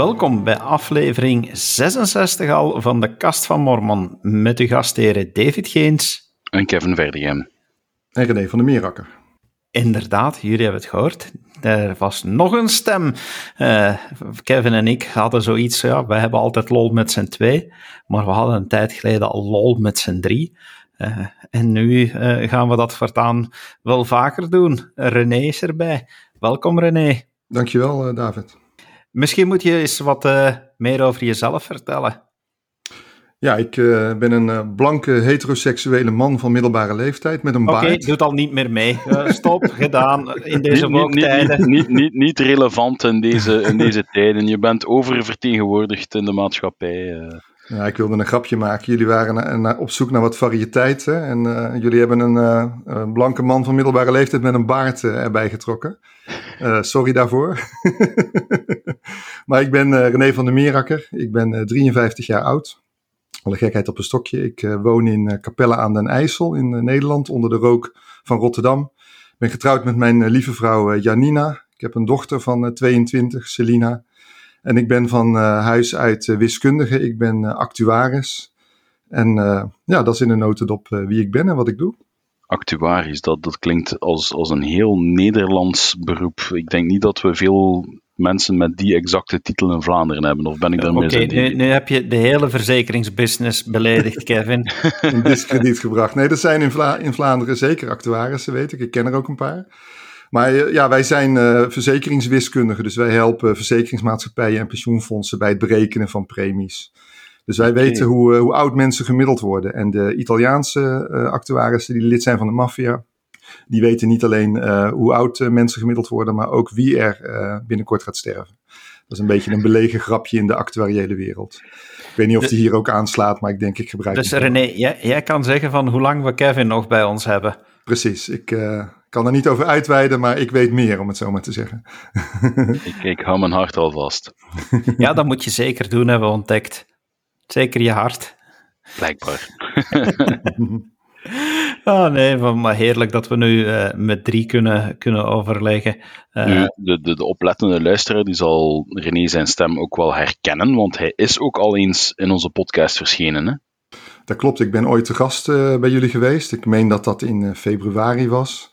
Welkom bij aflevering 66 al van de Kast van Mormon met uw gastheren David Geens en Kevin Verdegem. En René van der Meerakker. Inderdaad, jullie hebben het gehoord. Er was nog een stem. Uh, Kevin en ik hadden zoiets, ja, wij hebben altijd lol met z'n twee, maar we hadden een tijd geleden al lol met z'n drie. Uh, en nu uh, gaan we dat voortaan wel vaker doen. René is erbij. Welkom René. Dankjewel David. Misschien moet je eens wat meer over jezelf vertellen. Ja, ik uh, ben een uh, blanke heteroseksuele man van middelbare leeftijd met een baard. Oké, doet al niet meer mee. Uh, stop, gedaan in deze niet, niet, niet, niet, niet, relevant in deze, in deze tijden. Je bent oververtegenwoordigd in de maatschappij. Ja, ik wilde een grapje maken. Jullie waren op zoek naar wat variëteit. En jullie hebben een, een, blanke man van middelbare leeftijd met een baard erbij getrokken. sorry daarvoor. maar ik ben René van der Meerakker. Ik ben 53 jaar oud. Alle gekheid op een stokje. Ik woon in Capelle aan den IJssel in Nederland, onder de rook van Rotterdam. Ik ben getrouwd met mijn lieve vrouw Janina. Ik heb een dochter van 22, Selina. En ik ben van huis uit wiskundige. Ik ben actuaris. En ja, dat is in een notendop wie ik ben en wat ik doe. Actuaris, dat, dat klinkt als, als een heel Nederlands beroep. Ik denk niet dat we veel mensen met die exacte titel in Vlaanderen hebben. Of ben ik daarmee Oké, nu, nu, heb je de hele verzekeringsbusiness beledigd, Kevin. in discrediet gebracht. Nee, er zijn in, Vla in Vlaanderen zeker actuarissen, weet ik. Ik ken er ook een paar. Maar eh, ja, wij zijn uh, verzekeringswiskundigen. Dus wij helpen verzekeringsmaatschappijen en pensioenfondsen bij het berekenen van premies. Dus wij weten hoe, uh, hoe oud mensen gemiddeld worden. En de Italiaanse actuarissen die lid zijn van de maffia, die weten niet alleen uh, hoe oud uh, mensen gemiddeld worden, maar ook wie er uh, binnenkort gaat sterven. Dat is een beetje een belegen grapje in de actuariële wereld. Ik weet niet of die hier ook aanslaat, maar ik denk ik gebruik Dus René, jij, jij, kan zeggen van hoe lang we Kevin nog bij ons hebben. Precies, ik kan er niet over uitweiden, maar ik weet meer, om het zo maar te zeggen. ik, ik hou mijn hart al vast. ja, dat moet je zeker doen, hebben we ontdekt. Zeker je hart. Blijkbaar. Ah, nee, maar heerlijk dat we nu uh, met drie kunnen, kunnen overleggen. Uh, nu, de, de, de, oplettende luisteraar die zal René zijn stem ook wel herkennen, want hij is ook al eens in onze podcast verschenen. Hè? Dat klopt, ik ben ooit te gast uh, bij jullie geweest. Ik meen dat dat in februari was.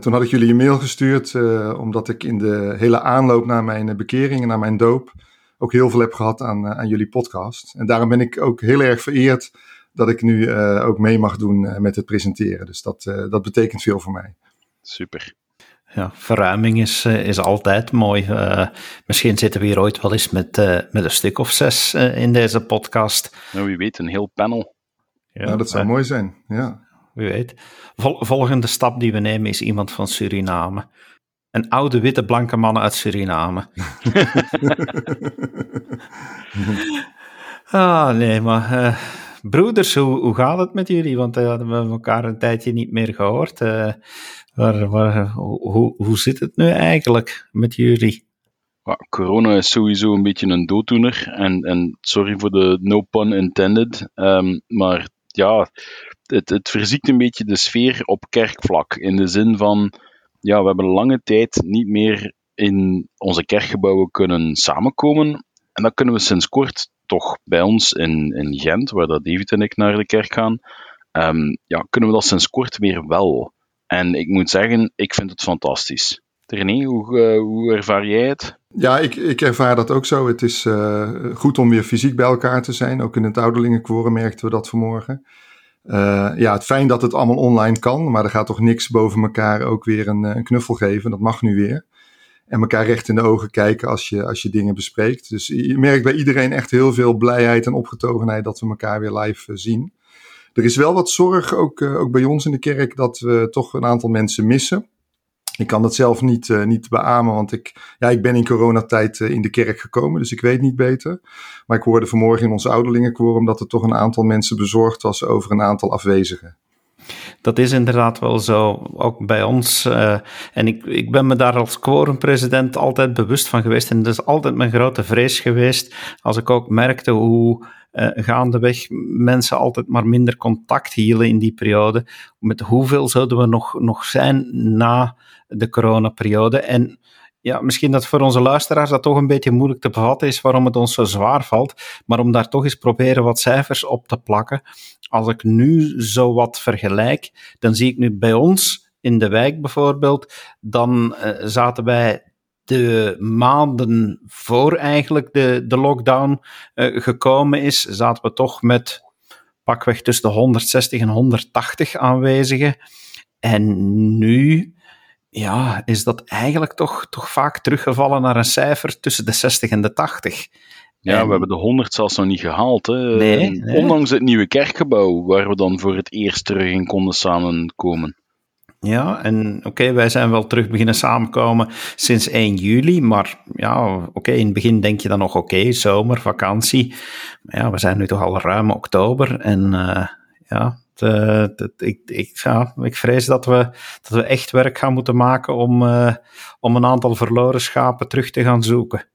Toen had ik jullie een mail gestuurd, omdat ik in de hele aanloop naar mijn bekering en naar mijn doop ook heel veel heb gehad aan, aan jullie podcast. En daarom ben ik ook heel erg vereerd dat ik nu uh, ook mee mag doen uh, met het presenteren. Dus dat, uh, dat betekent veel voor mij. Super. Ja, verruiming is, is altijd mooi. misschien zitten we hier ooit wel eens met, met een stuk of zes in deze podcast. Nou, wie weet, een heel panel. Ja, nou, dat zou mooi zijn, ja. Wie weet. Vol volgende stap die we nemen is iemand van Suriname. Een oude witte blanke man uit Suriname. ah, nee, maar broeders, hoe, hoe gaat het met jullie? Want uh, we hebben elkaar een tijdje niet meer gehoord. Uh, waar, waar, hoe, hoe zit het nu eigenlijk met jullie? Ja, corona is sowieso een beetje een dooddoener. En, en sorry voor de no pun intended. Um, maar ja, het, het verziekt een beetje de sfeer op kerkvlak. In de zin van, ja, we hebben lange tijd niet meer in onze kerkgebouwen kunnen samenkomen. En dat kunnen we sinds kort toch bij ons in, in Gent, waar dat David en ik naar de kerk gaan, um, ja, kunnen we dat sinds kort weer wel. En ik moet zeggen, ik vind het fantastisch. René, hoe, uh, hoe ervaar jij het? Ja, ik, ik ervaar dat ook zo. Het is uh, goed om weer fysiek bij elkaar te zijn. Ook in het ouderlingenquorum merkten we dat vanmorgen. Uh, ja, het fijn dat het allemaal online kan, maar er gaat toch niks boven elkaar ook weer een, een knuffel geven. Dat mag nu weer en elkaar recht in de ogen kijken als je, als je dingen bespreekt. Dus je merkt bij iedereen echt heel veel blijheid en opgetogenheid dat we elkaar weer live uh, zien. Er is wel wat zorg, ook, ook bij ons in de kerk, dat we toch een aantal mensen missen. Ik kan dat zelf niet, uh, niet beamen, want ik, ja, ik ben in coronatijd in de kerk gekomen, dus ik weet niet beter. Maar ik hoorde vanmorgen in ons ouderlingenquorum dat er toch een aantal mensen bezorgd was over een aantal afwezigen. Dat is inderdaad wel zo, ook bij ons. Uh, en ik, ik ben me daar als quorumpresident altijd bewust van geweest. En dat is altijd mijn grote vrees geweest, als ik ook merkte hoe uh, gaandeweg mensen altijd maar minder contact hielden in die periode. Met hoeveel zouden we nog, nog zijn na de coronaperiode? En ja, misschien dat voor onze luisteraars dat toch een beetje moeilijk te bevatten is waarom het ons zo zwaar valt. Maar om daar toch eens proberen wat cijfers op te plakken. Als ik nu zo wat vergelijk, dan zie ik nu bij ons in de wijk bijvoorbeeld, dan uh, zaten wij de maanden voor eigenlijk de, de lockdown uh, gekomen is, zaten we toch met pakweg tussen de 160 en 180 aanwezigen. En nu ja, is dat eigenlijk toch, toch vaak teruggevallen naar een cijfer tussen de 60 en de 80. Ja, we hebben de 100 zelfs nog niet gehaald. Hè. Nee, Ondanks het nieuwe kerkgebouw, waar we dan voor het eerst terug in konden samenkomen. Ja, en oké, wij zijn wel terug beginnen samenkomen sinds 1 juli, maar ja, oké, in het begin denk je dan nog oké, zomer, vakantie. Maar ja, we zijn nu toch al ruim oktober en uh, ja, het, ik, ik, ik vrees dat we, dat we echt werk gaan moeten maken om, uh, om een aantal verloren schapen terug te gaan zoeken.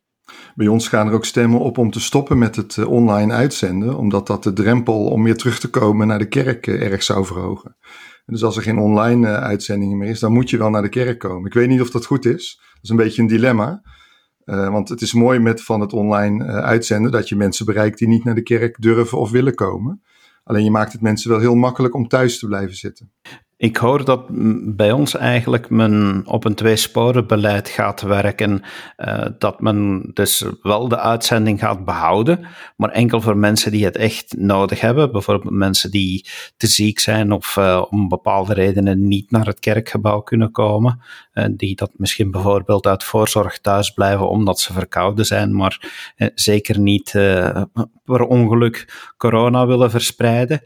Bij ons gaan er ook stemmen op om te stoppen met het uh, online uitzenden, omdat dat de drempel om weer terug te komen naar de kerk erg zou verhogen. Dus als er geen online uitzendingen meer is, dan moet je wel naar de kerk komen. Ik weet niet of dat goed is. Dat is een beetje een dilemma. Want het is mooi met van het online uitzenden dat je mensen bereikt die niet naar de kerk durven of willen komen. Alleen je maakt het mensen wel heel makkelijk om thuis te blijven zitten. Ik hoor dat bij ons eigenlijk men op een tweesporenbeleid gaat werken. Uh, dat men dus wel de uitzending gaat behouden, maar enkel voor mensen die het echt nodig hebben. Bijvoorbeeld mensen die te ziek zijn of uh, om bepaalde redenen niet naar het kerkgebouw kunnen komen. Uh, die dat misschien bijvoorbeeld uit voorzorg thuis blijven omdat ze verkouden zijn, maar zeker niet per ongeluk corona willen verspreiden.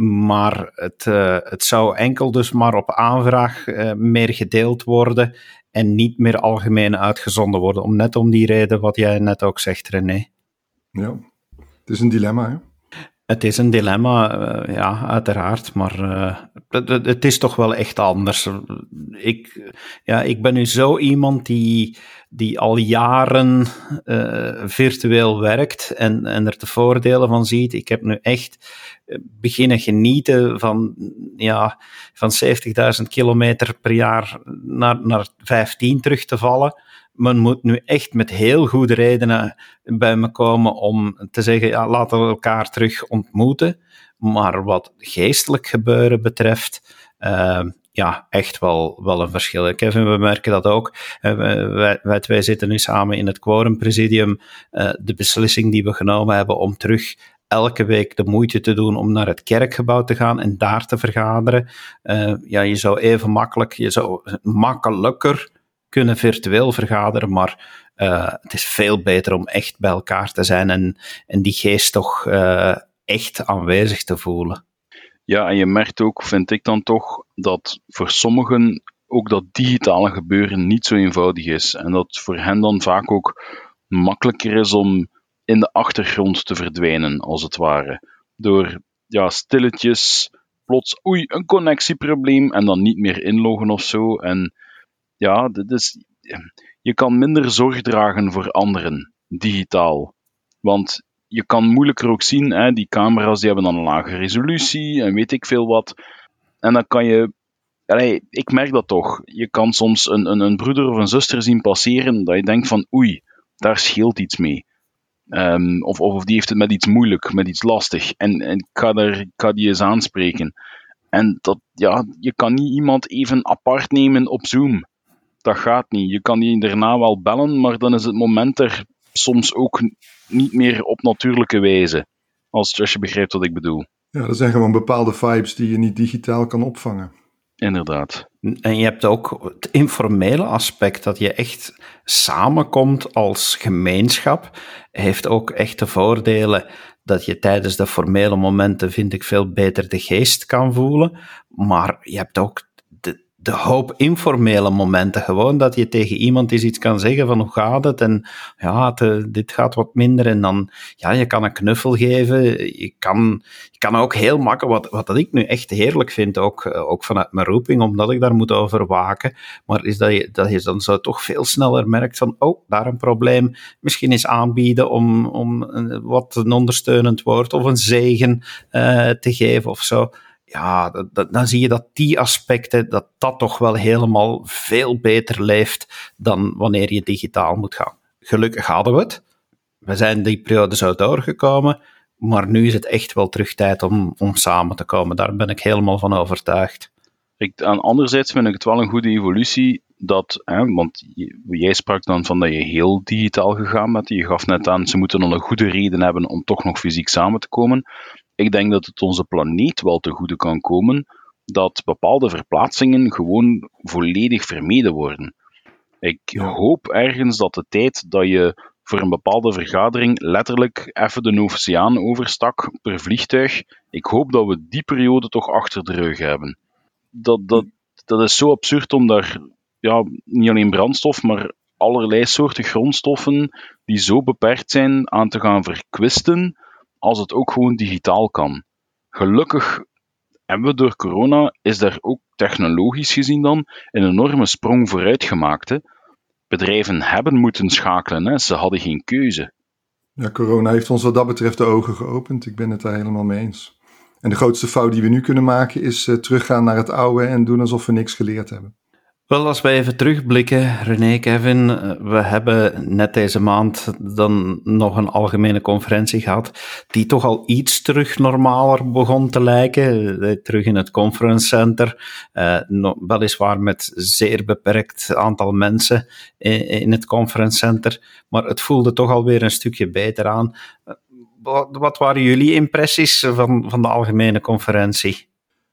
Maar het, uh, het zou enkel dus maar op aanvraag uh, meer gedeeld worden en niet meer algemeen uitgezonden worden. Om, net om die reden wat jij net ook zegt, René. Ja, het is een dilemma, hè? Het is een dilemma, uh, ja, uiteraard, maar het, het, is toch wel echt anders. Ik, ja, ik ben nu zo iemand die, die al jaren virtueel werkt en, en er de voordelen van ziet. Ik heb nu echt beginnen genieten van, ja, van 70.000 kilometer per jaar naar, naar 15 terug te vallen. Men moet nu echt met heel goede redenen bij me komen om te zeggen, ja, laten we elkaar terug ontmoeten. Maar wat geestelijk gebeuren betreft, uh, ja, echt wel, wel een verschil. Kevin, we merken dat ook. Uh, wij, wij twee zitten nu samen in het Quorum Presidium. Uh, de beslissing die we genomen hebben om terug elke week de moeite te doen om naar het kerkgebouw te gaan en daar te vergaderen. Ja, je zou even makkelijk, je zou makkelijker kunnen virtueel vergaderen, maar uh, het is veel beter om echt bij elkaar te zijn en, en die geest toch uh, echt aanwezig te voelen. Ja, en je merkt ook, vind ik dan toch, dat voor sommigen ook dat digitale gebeuren niet zo eenvoudig is. En dat voor hen dan vaak ook makkelijker is om in de achtergrond te verdwijnen, als het ware. Door ja, stilletjes plots, oei, een connectieprobleem en dan niet meer inloggen of zo. En ja, dit is, je kan minder zorg dragen voor anderen, digitaal. Want je kan moeilijker ook zien, hè, die camera's die hebben dan een lage resolutie en weet ik veel wat. En dan kan je, ik merk dat toch, je kan soms een, een, een broeder of een zuster zien passeren dat je denkt van oei, daar scheelt iets mee. Um, of, of die heeft het met iets moeilijk, met iets lastig. En, en ik, ga ik ga die eens aanspreken. En dat, ja, je kan niet iemand even apart nemen op Zoom. Dat gaat niet. Je kan die daarna wel bellen, maar dan is het moment er soms ook niet meer op natuurlijke wijze. Als, als je begrijpt wat ik bedoel. Ja, dat zijn gewoon bepaalde vibes die je niet digitaal kan opvangen. Inderdaad. En je hebt ook het informele aspect, dat je echt samenkomt als gemeenschap, heeft ook echt de voordelen dat je tijdens de formele momenten, vind ik, veel beter de geest kan voelen. Maar je hebt ook de hoop informele momenten. Gewoon dat je tegen iemand eens iets kan zeggen van hoe gaat het? En ja, het, dit gaat wat minder. En dan, ja, je kan een knuffel geven. Je kan, je kan ook heel makkelijk, wat, wat ik nu echt heerlijk vind, ook, eh, ook vanuit mijn roeping, omdat ik daar moet over waken, maar is dat je, dat je dan zo toch veel sneller merkt van, oh, daar een probleem, misschien eens aanbieden om, om wat een ondersteunend woord of een zegen uh, te geven of zo ja, dan zie je dat die aspecten, dat dat toch wel helemaal veel beter leeft dan wanneer je digitaal moet gaan. Gelukkig hadden we het. We zijn die periode zo doorgekomen, maar nu is het echt wel terug tijd om, om samen te komen. Daar ben ik helemaal van overtuigd. Ik, en anderzijds vind ik het wel een goede evolutie dat, hè, want jij sprak dan van dat je heel digitaal gegaan bent. Je gaf net aan, ze moeten nog een goede reden hebben om toch nog fysiek samen te komen. Ik denk dat het onze planeet wel te goede kan komen dat bepaalde verplaatsingen gewoon volledig vermeden worden. Ik hoop ergens dat de tijd dat je voor een bepaalde vergadering letterlijk even de oceaan overstak per vliegtuig, ik hoop dat we die periode toch achter de rug hebben. Dat, dat, dat is zo absurd om daar ja, niet alleen brandstof, maar allerlei soorten grondstoffen die zo beperkt zijn aan te gaan verkwisten, als het ook gewoon digitaal kan. Gelukkig hebben we door corona, is daar ook technologisch gezien dan een enorme sprong vooruit gemaakt. Hè. Bedrijven hebben moeten schakelen, hè. ze hadden geen keuze. Ja, corona heeft ons wat dat betreft de ogen geopend. Ik ben het daar helemaal mee eens. En de grootste fout die we nu kunnen maken is uh, teruggaan naar het oude en doen alsof we niks geleerd hebben. Wel, als we even terugblikken, René, Kevin, eh, we hebben net deze maand dan nog een algemene conferentie gehad, die toch al iets terug normaler begon te lijken. Eh, terug in het conference center, uh, weliswaar met zeer beperkt aantal mensen in het conference center, maar het voelde toch alweer een stukje beter aan. Wat, wat waren jullie impressies van, van de algemene conferentie?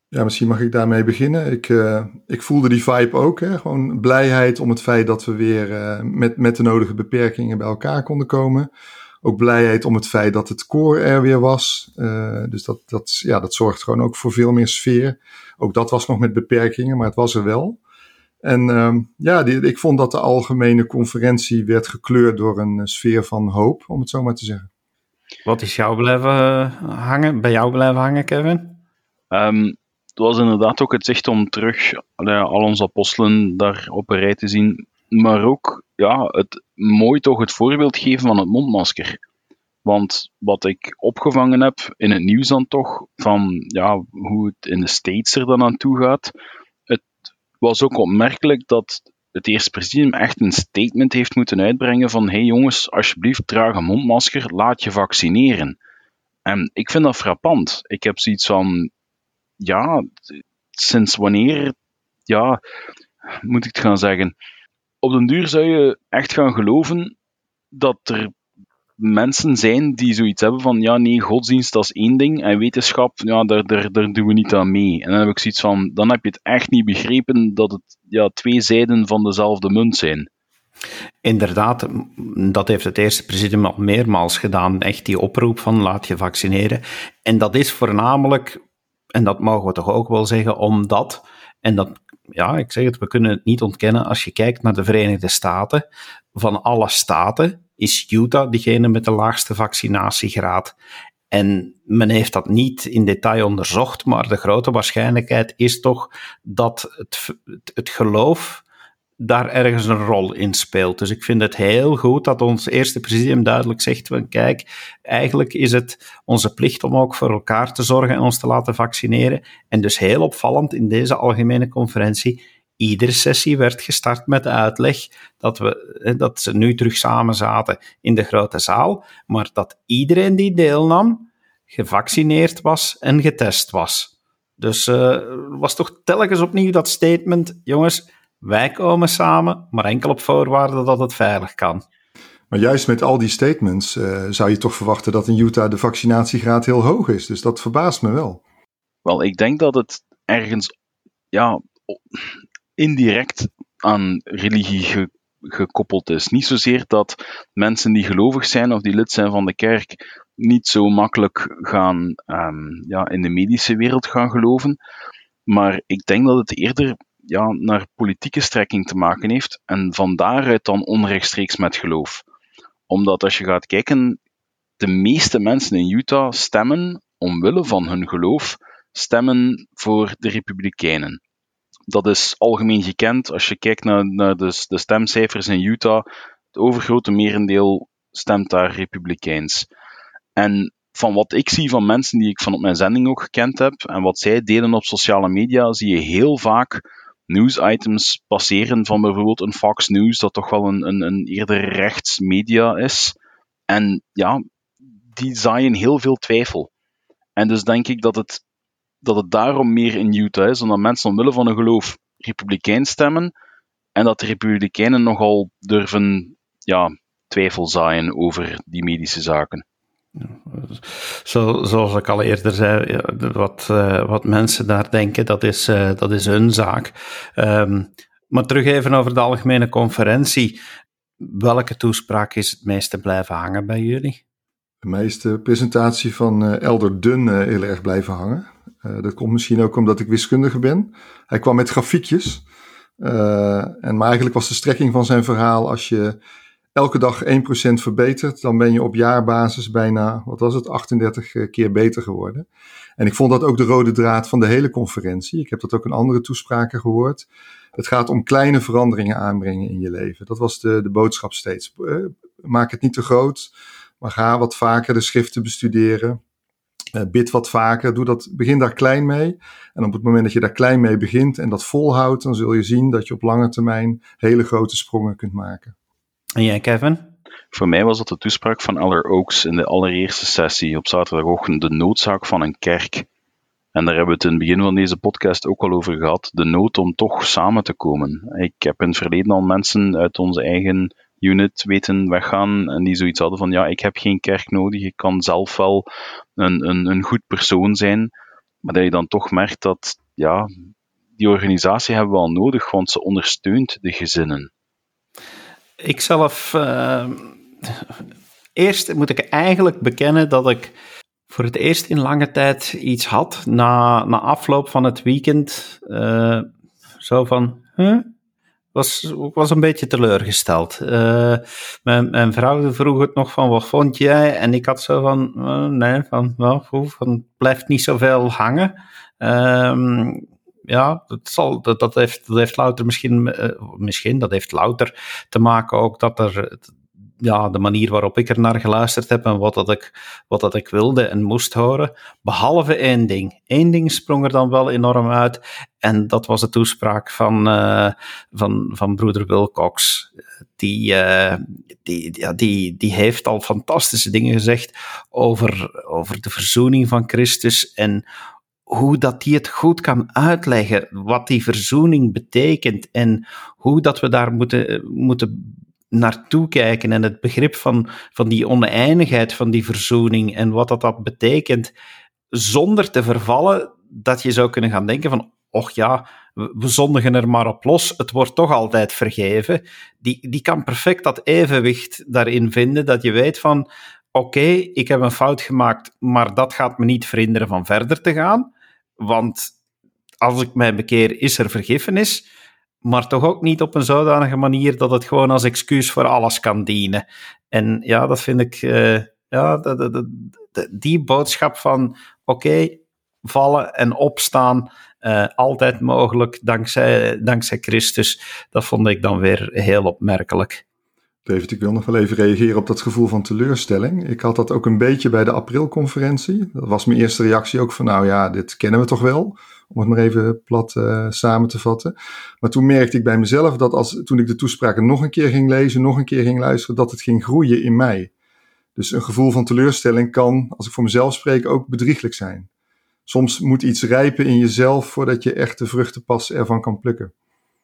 Ja, misschien mag ik daarmee beginnen. Ik, uh, ik voelde die vibe ook. Hè? Gewoon blijheid om het feit dat we weer uh, met, met de nodige beperkingen bij elkaar konden komen. Ook blijheid om het feit dat het koor er weer was. Uh, dus dat, dat, ja, dat zorgt gewoon ook voor veel meer sfeer. Ook dat was nog met beperkingen, maar het was er wel. En uh, ja, die, ik vond dat de algemene conferentie werd gekleurd door een sfeer van hoop, om het zo maar te zeggen. Wat is jou blijven hangen, bij jou blijven hangen, Kevin? Um, het was inderdaad ook het zicht om terug al onze apostelen daar op een rij te zien. Maar ook ja, het mooi toch het voorbeeld geven van het mondmasker. Want wat ik opgevangen heb in het nieuws dan toch, van ja, hoe het in de States er dan aan toe gaat. Het was ook opmerkelijk dat het eerste presidium echt een statement heeft moeten uitbrengen van hey jongens, alsjeblieft draag een mondmasker, laat je vaccineren. En ik vind dat frappant. Ik heb zoiets van, ja, sinds wanneer, ja, moet ik het gaan zeggen? Op den duur zou je echt gaan geloven dat er mensen zijn die zoiets hebben van, ja, nee, godsdienst dat is één ding en wetenschap, ja, daar, daar, daar doen we niet aan mee. En dan heb ik zoiets van, dan heb je het echt niet begrepen dat het ja, twee zijden van dezelfde munt zijn. Inderdaad, dat heeft het eerste presidium al meermaals gedaan. Echt die oproep van laat je vaccineren. En dat is voornamelijk en dat mogen we toch ook wel zeggen, omdat, en dat, ja, ik zeg het, we kunnen het niet ontkennen, als je kijkt naar de Verenigde Staten, van alle staten is Utah degene met de laagste vaccinatiegraad. En men heeft dat niet in detail onderzocht, maar de grote waarschijnlijkheid is toch dat het, het geloof daar ergens een rol in speelt. Dus ik vind het heel goed dat ons eerste presidium duidelijk zegt van kijk, eigenlijk is het onze plicht om ook voor elkaar te zorgen en ons te laten vaccineren. En dus heel opvallend in deze algemene conferentie, iedere sessie werd gestart met de uitleg dat, we, dat ze nu terug samen zaten in de grote zaal, maar dat iedereen die deelnam gevaccineerd was en getest was. Dus uh, was toch telkens opnieuw dat statement, jongens, wij komen samen, maar enkel op voorwaarde dat het veilig kan. Maar juist met al die statements uh, zou je toch verwachten dat in Utah de vaccinatiegraad heel hoog is. Dus dat verbaast me wel. Wel, ik denk dat het ergens ja, indirect aan religie gekoppeld is. Niet zozeer dat mensen die gelovig zijn of die lid zijn van de kerk niet zo makkelijk gaan um, ja, in de medische wereld gaan geloven. Maar ik denk dat het eerder ja, naar politieke strekking te maken heeft en van daaruit dan onrechtstreeks met geloof. Omdat als je gaat kijken, de meeste mensen in Utah stemmen omwille van hun geloof, stemmen voor de Republikeinen. Dat is algemeen gekend. Als je kijkt naar, de, de stemcijfers in Utah, het overgrote merendeel stemt daar Republikeins. En van wat ik zie van mensen die ik van op mijn zending ook gekend heb en wat zij delen op sociale media, zie je heel vaak nieuwsitems passeren van bijvoorbeeld een Fox News, dat toch wel een, een, een eerder rechts media is. En ja, die zaaien heel veel twijfel. En dus denk ik dat het, dat het daarom meer in Utah is, omdat mensen omwille van een geloof republikein stemmen en dat de republikeinen nogal durven ja, twijfel zaaien over die medische zaken. Zo, zoals ik al eerder zei, wat, uh, wat mensen daar denken, dat is, uh, dat is hun zaak. Um, maar terug even over de algemene conferentie. Welke toespraak is het meeste blijven hangen bij jullie? De meeste presentatie van uh, Elder Dunn heel erg blijven hangen. dat komt misschien ook omdat ik wiskundige ben. Hij kwam met grafiekjes. en maar eigenlijk was de strekking van zijn verhaal als je elke dag 1% verbetert, dan ben je op jaarbasis bijna, wat was het, 38 eh, keer beter geworden. En ik vond dat ook de rode draad van de hele conferentie. Ik heb dat ook in andere toespraken gehoord. Het gaat om kleine veranderingen aanbrengen in je leven. Dat was de, de boodschap steeds. Eh, maak het niet te groot, maar ga wat vaker de schriften bestuderen. Uh, bid wat vaker, doe dat, begin daar klein mee. En op het moment dat je daar klein mee begint en dat volhoudt, dan zul je zien dat je op lange termijn hele grote sprongen kunt maken. En jij, Kevin? Voor mij was dat de toespraak van Eller Oaks in de allereerste sessie op zaterdagochtend, de noodzaak van een kerk. En daar hebben we het in het begin van deze podcast ook al over gehad, de nood om toch samen te komen. Ik heb in het verleden al mensen uit onze eigen unit weten weggaan en die zoiets hadden van ja, ik heb geen kerk nodig, ik kan zelf wel een, een, een goed persoon zijn. Maar dat je dan toch merkt dat ja, die organisatie hebben we wel nodig, want ze ondersteunt de gezinnen. Ik zelf. Uh, eerst moet ik eigenlijk bekennen dat ik voor het eerst in lange tijd iets had. Na, na afloop van het weekend. Uh, zo van. Huh? Was, was een beetje teleurgesteld. Uh, mijn, vrouw vroeg het nog van, wat vond jij? En ik had zo van, nee, van, well, van, blijft niet zoveel hangen. Uh, ja, dat, zal, dat, dat, heeft, dat heeft louter misschien, uh, misschien, dat heeft louter te maken ook dat er, ja, de manier waarop ik er naar geluisterd heb en wat, dat ik, wat dat ik wilde en moest horen. Behalve één ding. Eén ding sprong er dan wel enorm uit. En dat was de toespraak van, uh, van, van broeder Wilcox. Die, uh, die, ja, die, die heeft al fantastische dingen gezegd over, over de verzoening van Christus en hoe dat die het goed kan uitleggen, wat die verzoening betekent en hoe dat we daar moeten, moeten naartoe kijken en het begrip van, van die oneindigheid van die verzoening en wat dat, dat betekent, zonder te vervallen dat je zou kunnen gaan denken van, och ja, we zondigen er maar op los, het wordt toch altijd vergeven. Die, die kan perfect dat evenwicht daarin vinden, dat je weet van, oké, ik heb een fout gemaakt, maar dat gaat me niet verhinderen van verder te gaan. Want als ik mij bekeer, is er vergiffenis. Maar toch ook niet op een zodanige manier dat het gewoon als excuus voor alles kan dienen. En ja, dat vind ik. Uh, ja, die boodschap van: oké, vallen en opstaan. Uh, altijd mogelijk dankzij, dankzij Christus. Dat vond ik dan weer heel opmerkelijk. David, ik wil nog wel even reageren op dat gevoel van teleurstelling. Ik had dat ook een beetje bij de aprilconferentie. Dat was mijn eerste reactie ook van, nou ja, dit kennen we toch wel. Om het maar even plat uh, samen te vatten. Maar toen merkte ik bij mezelf dat als, toen ik de toespraken nog een keer ging lezen, nog een keer ging luisteren, dat het ging groeien in mij. Dus een gevoel van teleurstelling kan, als ik voor mezelf spreek, ook bedrieglijk zijn. Soms moet iets rijpen in jezelf voordat je echt de vruchten pas ervan kan plukken.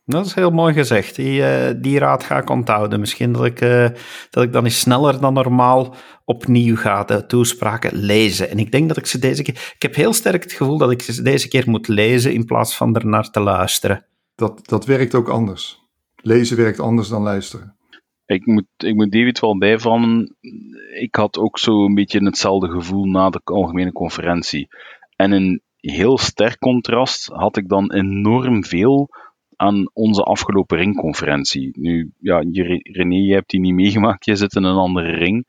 Dat is heel mooi gezegd. Die, uh, die raad ga ik onthouden. Misschien dat ik, uh, dat ik dan eens sneller dan normaal opnieuw ga de toespraken lezen. En ik denk dat ik ze deze keer. Ik heb heel sterk het gevoel dat ik ze deze keer moet lezen in plaats van er naar te luisteren. Dat, dat werkt ook anders. Lezen werkt anders dan luisteren. Ik moet, ik moet David wel bijvallen. Ik had ook zo een beetje hetzelfde gevoel na de algemene conferentie. En een heel sterk contrast had ik dan enorm veel aan onze afgelopen ringconferentie. Nu, ja, René, je hebt die niet meegemaakt, je zit in een andere ring.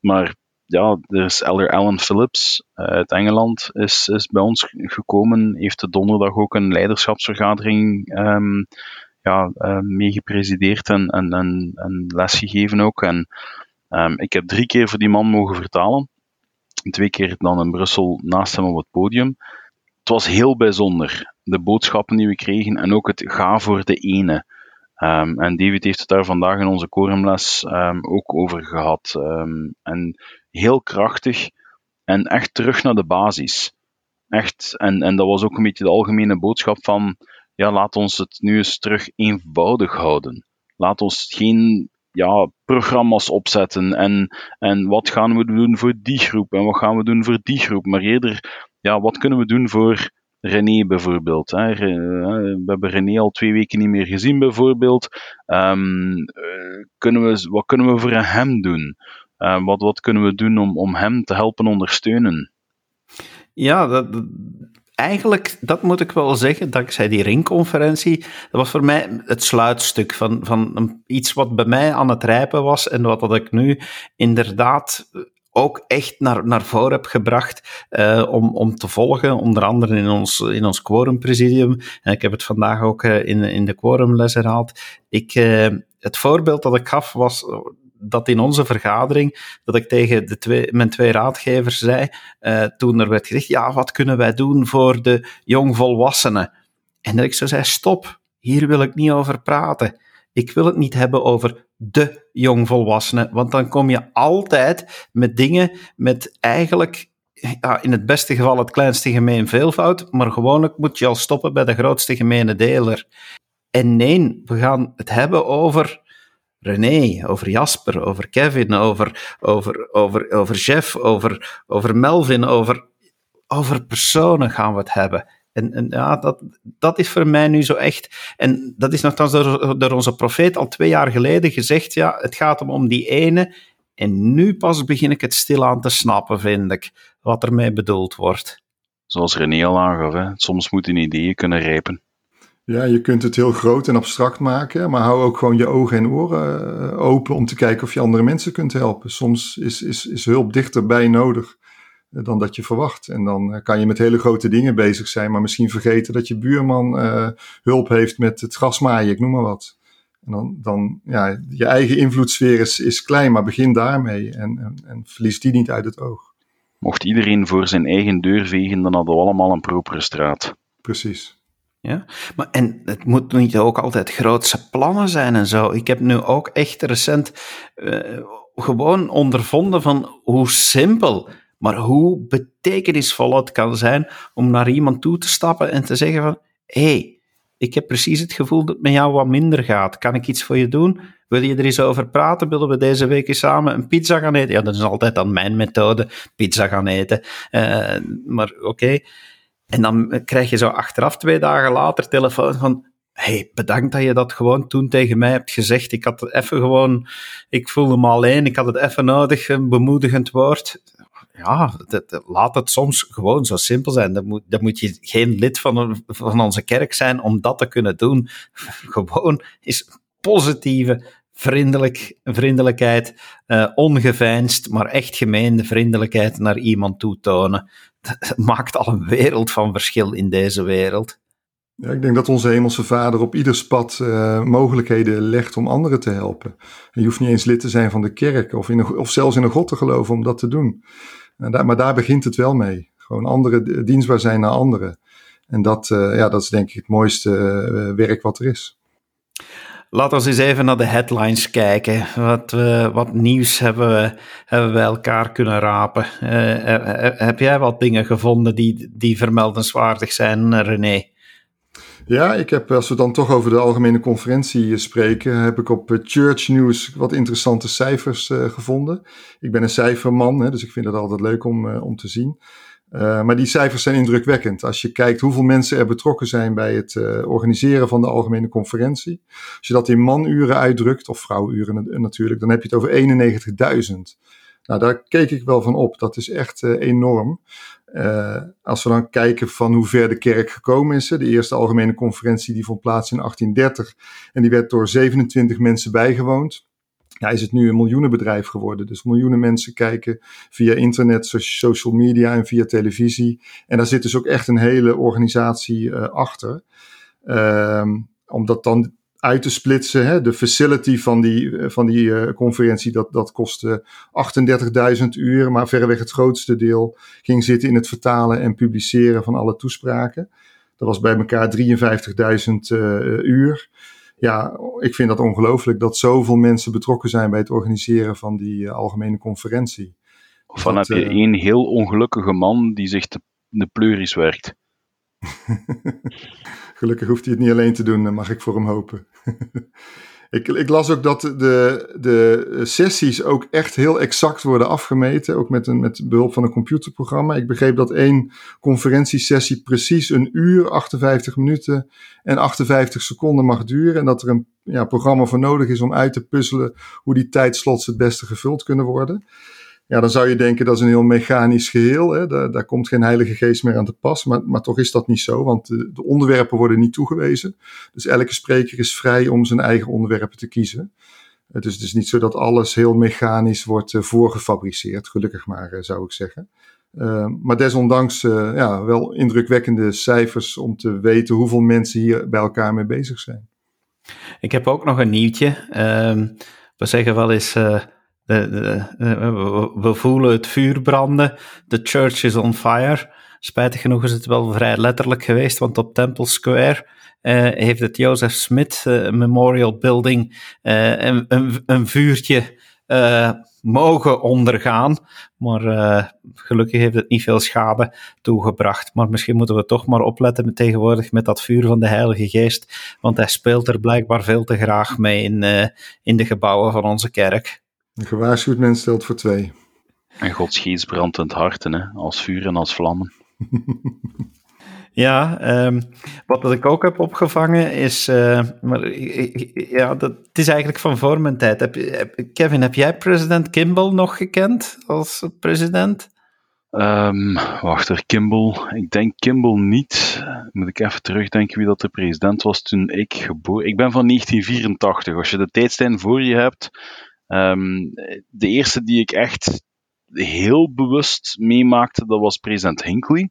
Maar ja, er is Elder Alan Phillips uit Engeland is, is bij ons gekomen, heeft de donderdag ook een leiderschapsvergadering um, ja, uh, meegepresideerd en, en, en, en lesgegeven ook. En um, ik heb drie keer voor die man mogen vertalen. twee keer dan in Brussel naast hem op het podium. Het was heel bijzonder, de boodschappen die we kregen en ook het ga voor de ene. Um, en David heeft het daar vandaag in onze quorumles um, ook over gehad. Um, en heel krachtig en echt terug naar de basis. Echt, en, en dat was ook een beetje de algemene boodschap van, ja, laat ons het nu eens terug eenvoudig houden. Laat ons geen ja, programma's opzetten en, en wat gaan we doen voor die groep en wat gaan we doen voor die groep, maar eerder, ja, wat kunnen we doen voor René bijvoorbeeld. Hè. We hebben René al twee weken niet meer gezien bijvoorbeeld. Um, kunnen we, wat kunnen we voor hem doen? Uh, wat, wat kunnen we doen om, om hem te helpen ondersteunen? Ja, eigenlijk, dat moet ik wel zeggen, dankzij die ringconferentie, dat was voor mij het sluitstuk van, van iets wat bij mij aan het rijpen was en wat dat ik nu inderdaad ook echt naar, naar voren heb gebracht uh, om, om te volgen, onder andere in ons, in ons quorumpresidium. En ik heb het vandaag ook uh, in, in de quorumles herhaald. Ik, uh, het voorbeeld dat ik gaf was dat in onze vergadering, dat ik tegen de twee, mijn twee raadgevers zei, toen er werd gezegd, ja, wat kunnen wij doen voor de jongvolwassenen? En dat ik zo zei, stop, hier wil ik niet over praten. Ik wil het niet hebben over de jongvolwassenen, want dan kom je altijd met dingen met eigenlijk in het beste geval het kleinste gemeen veelvoud, maar gewoonlijk moet je al stoppen bij de grootste gemene deler. En nee, we gaan het hebben over René, over Jasper, over Kevin, over, over, over, over Jeff, over, over Melvin, over, over personen gaan we het hebben. En, en ja, dat, dat is voor mij nu zo echt. En dat is nogthans door, door onze profeet al twee jaar geleden gezegd. Ja, het gaat om, om die ene. En nu pas begin ik het stilaan te snappen, vind ik, wat ermee bedoeld wordt. Zoals René al aangaf, hè? soms moeten ideeën kunnen rijpen. Ja, je kunt het heel groot en abstract maken, maar hou ook gewoon je ogen en oren eh, open om te kijken of je andere mensen kunt helpen. Soms is, is, is hulp dichterbij nodig dan dat je verwacht. En dan eh, kan je met hele grote dingen bezig zijn, maar misschien vergeten dat je buurman uh, hulp heeft met het grasmaaien, ik noem maar wat. En dan, dan ja, je eigen invloedssfeer is, is klein, maar begin daarmee en, en, en verlies die niet uit het oog. Mocht iedereen voor zijn eigen deur vegen, dan hadden we allemaal een propere straat. Precies. Ja, maar en het moet niet ook altijd grootse plannen zijn en zo. Ik heb nu ook echt recent uh, gewoon ondervonden van hoe simpel maar hoe betekenisvol het kan zijn om naar iemand toe te stappen en te zeggen van, hé, hey, ik heb precies het gevoel dat het met jou wat minder gaat. Kan ik iets voor je doen? Wil je er eens over praten? Willen we deze week eens samen een pizza gaan eten? Ja, dat is altijd dan mijn methode, pizza gaan eten. Uh, maar oké. En dan krijg je zo achteraf, twee dagen later, telefoon van, hey, bedankt dat je dat gewoon toen tegen mij hebt gezegd. Ik had het even gewoon, ik voelde me alleen, ik had het even nodig, een bemoedigend woord ja, dat, laat het soms gewoon zo simpel zijn. Dan moet, moet je geen lid van, van onze kerk zijn om dat te kunnen doen. Gewoon is positieve vriendelijk, vriendelijkheid, uh, ongeveinsd, maar echt gemeende vriendelijkheid naar iemand toe tonen. Dat maakt al een wereld van verschil in deze wereld. Ja, ik denk dat onze Hemelse Vader op ieder pad uh, mogelijkheden legt om anderen te helpen. En je hoeft niet eens lid te zijn van de kerk of, in of zelfs in een God te geloven om dat te doen. Daar, maar daar begint het wel mee. Gewoon anderen dienstbaar zijn naar anderen. En dat, uh, ja, dat is denk ik het mooiste uh, werk wat er is. Laten we eens even naar de headlines kijken. Wat, wat nieuws hebben we, hebben we elkaar kunnen rapen? heb jij wat dingen gevonden die, die vermeldenswaardig zijn, René? Ja, ik heb, als we dan toch over de algemene conferentie spreken, heb ik op Church News wat interessante cijfers uh, gevonden. Ik ben een cijferman, hè, dus ik vind het altijd leuk om, om te zien. Maar die cijfers zijn indrukwekkend. Als je kijkt hoeveel mensen er betrokken zijn bij het organiseren van de algemene conferentie. Als je dat in manuren uitdrukt, of vrouwuren natuurlijk, dan heb je het over 91.000. Nou, daar keek ik wel van op. Dat is echt enorm. Uh, als we dan kijken van hoe ver de kerk gekomen is. De eerste algemene conferentie die vond plaats in 1830 en die werd door 27 mensen bijgewoond. Ja, is het nu een miljoenenbedrijf geworden. Dus miljoenen mensen kijken via internet, social media en via televisie. En daar zit dus ook echt een hele organisatie uh, achter. Uh, omdat dan uit te splitsen. Hè. De facility van die, van die conferentie, dat, dat kostte 38.000 uur. Maar verreweg het grootste deel ging zitten in het vertalen en publiceren van alle toespraken. Dat was bij elkaar 53.000 uur ja, ik vind dat ongelooflijk dat zoveel mensen betrokken zijn bij het organiseren van die algemene conferentie. Of dan heb je één heel ongelukkige man die zich de, de pleuris werkt. Gelukkig hoeft hij het niet alleen te doen, mag ik voor hem hopen. ik, ik, las ook dat de, de sessies ook echt heel exact worden afgemeten, ook met, een, met behulp van een computerprogramma. Ik begreep dat één conferentiesessie precies een uur, 58 minuten en 58 seconden mag duren. En dat er een ja, programma voor nodig is om uit te puzzelen hoe die tijdslots het beste gevuld kunnen worden. Ja, dan zou je denken dat is een heel mechanisch geheel. Hè? Daar, komt geen heilige geest meer aan te pas. Maar, maar toch is dat niet zo, want de, de, onderwerpen worden niet toegewezen. Dus elke spreker is vrij om zijn eigen onderwerpen te kiezen. Dus het is niet zo dat alles heel mechanisch wordt uh, voorgefabriceerd. Gelukkig maar, uh, zou ik zeggen. Uh, maar desondanks ja, wel indrukwekkende cijfers om te weten hoeveel mensen hier bij elkaar mee bezig zijn. Ik heb ook nog een nieuwtje. Ehm, we zeggen wel eens we voelen het vuur branden. The church is on fire. Spijtig genoeg is het wel vrij letterlijk geweest, want op Temple Square uh, heeft het Joseph Smith uh, Memorial Building een, een, een, vuurtje mogen ondergaan. Maar gelukkig heeft het niet veel schade toegebracht. Maar misschien moeten we toch maar opletten met, tegenwoordig met dat vuur van de Heilige Geest, want hij speelt er blijkbaar veel te graag mee in, in de gebouwen van onze kerk. Een gewaarschuwd mens stelt voor twee. En Gods geest brandt in het hè? als vuur en als vlammen. Ja, um, wat ik ook heb opgevangen is, uh, maar ja, dat het is eigenlijk van voor mijn tijd. Heb, Kevin, heb jij president Kimball nog gekend als president? Um, wacht er, Kimball. Ik denk Kimball niet. Moet ik even terugdenken wie dat de president was toen ik geboren. Ik ben van 1984. Als je de tijdstijn voor je hebt, Um, de eerste die ik echt heel bewust meemaakte, dat was president Hinckley.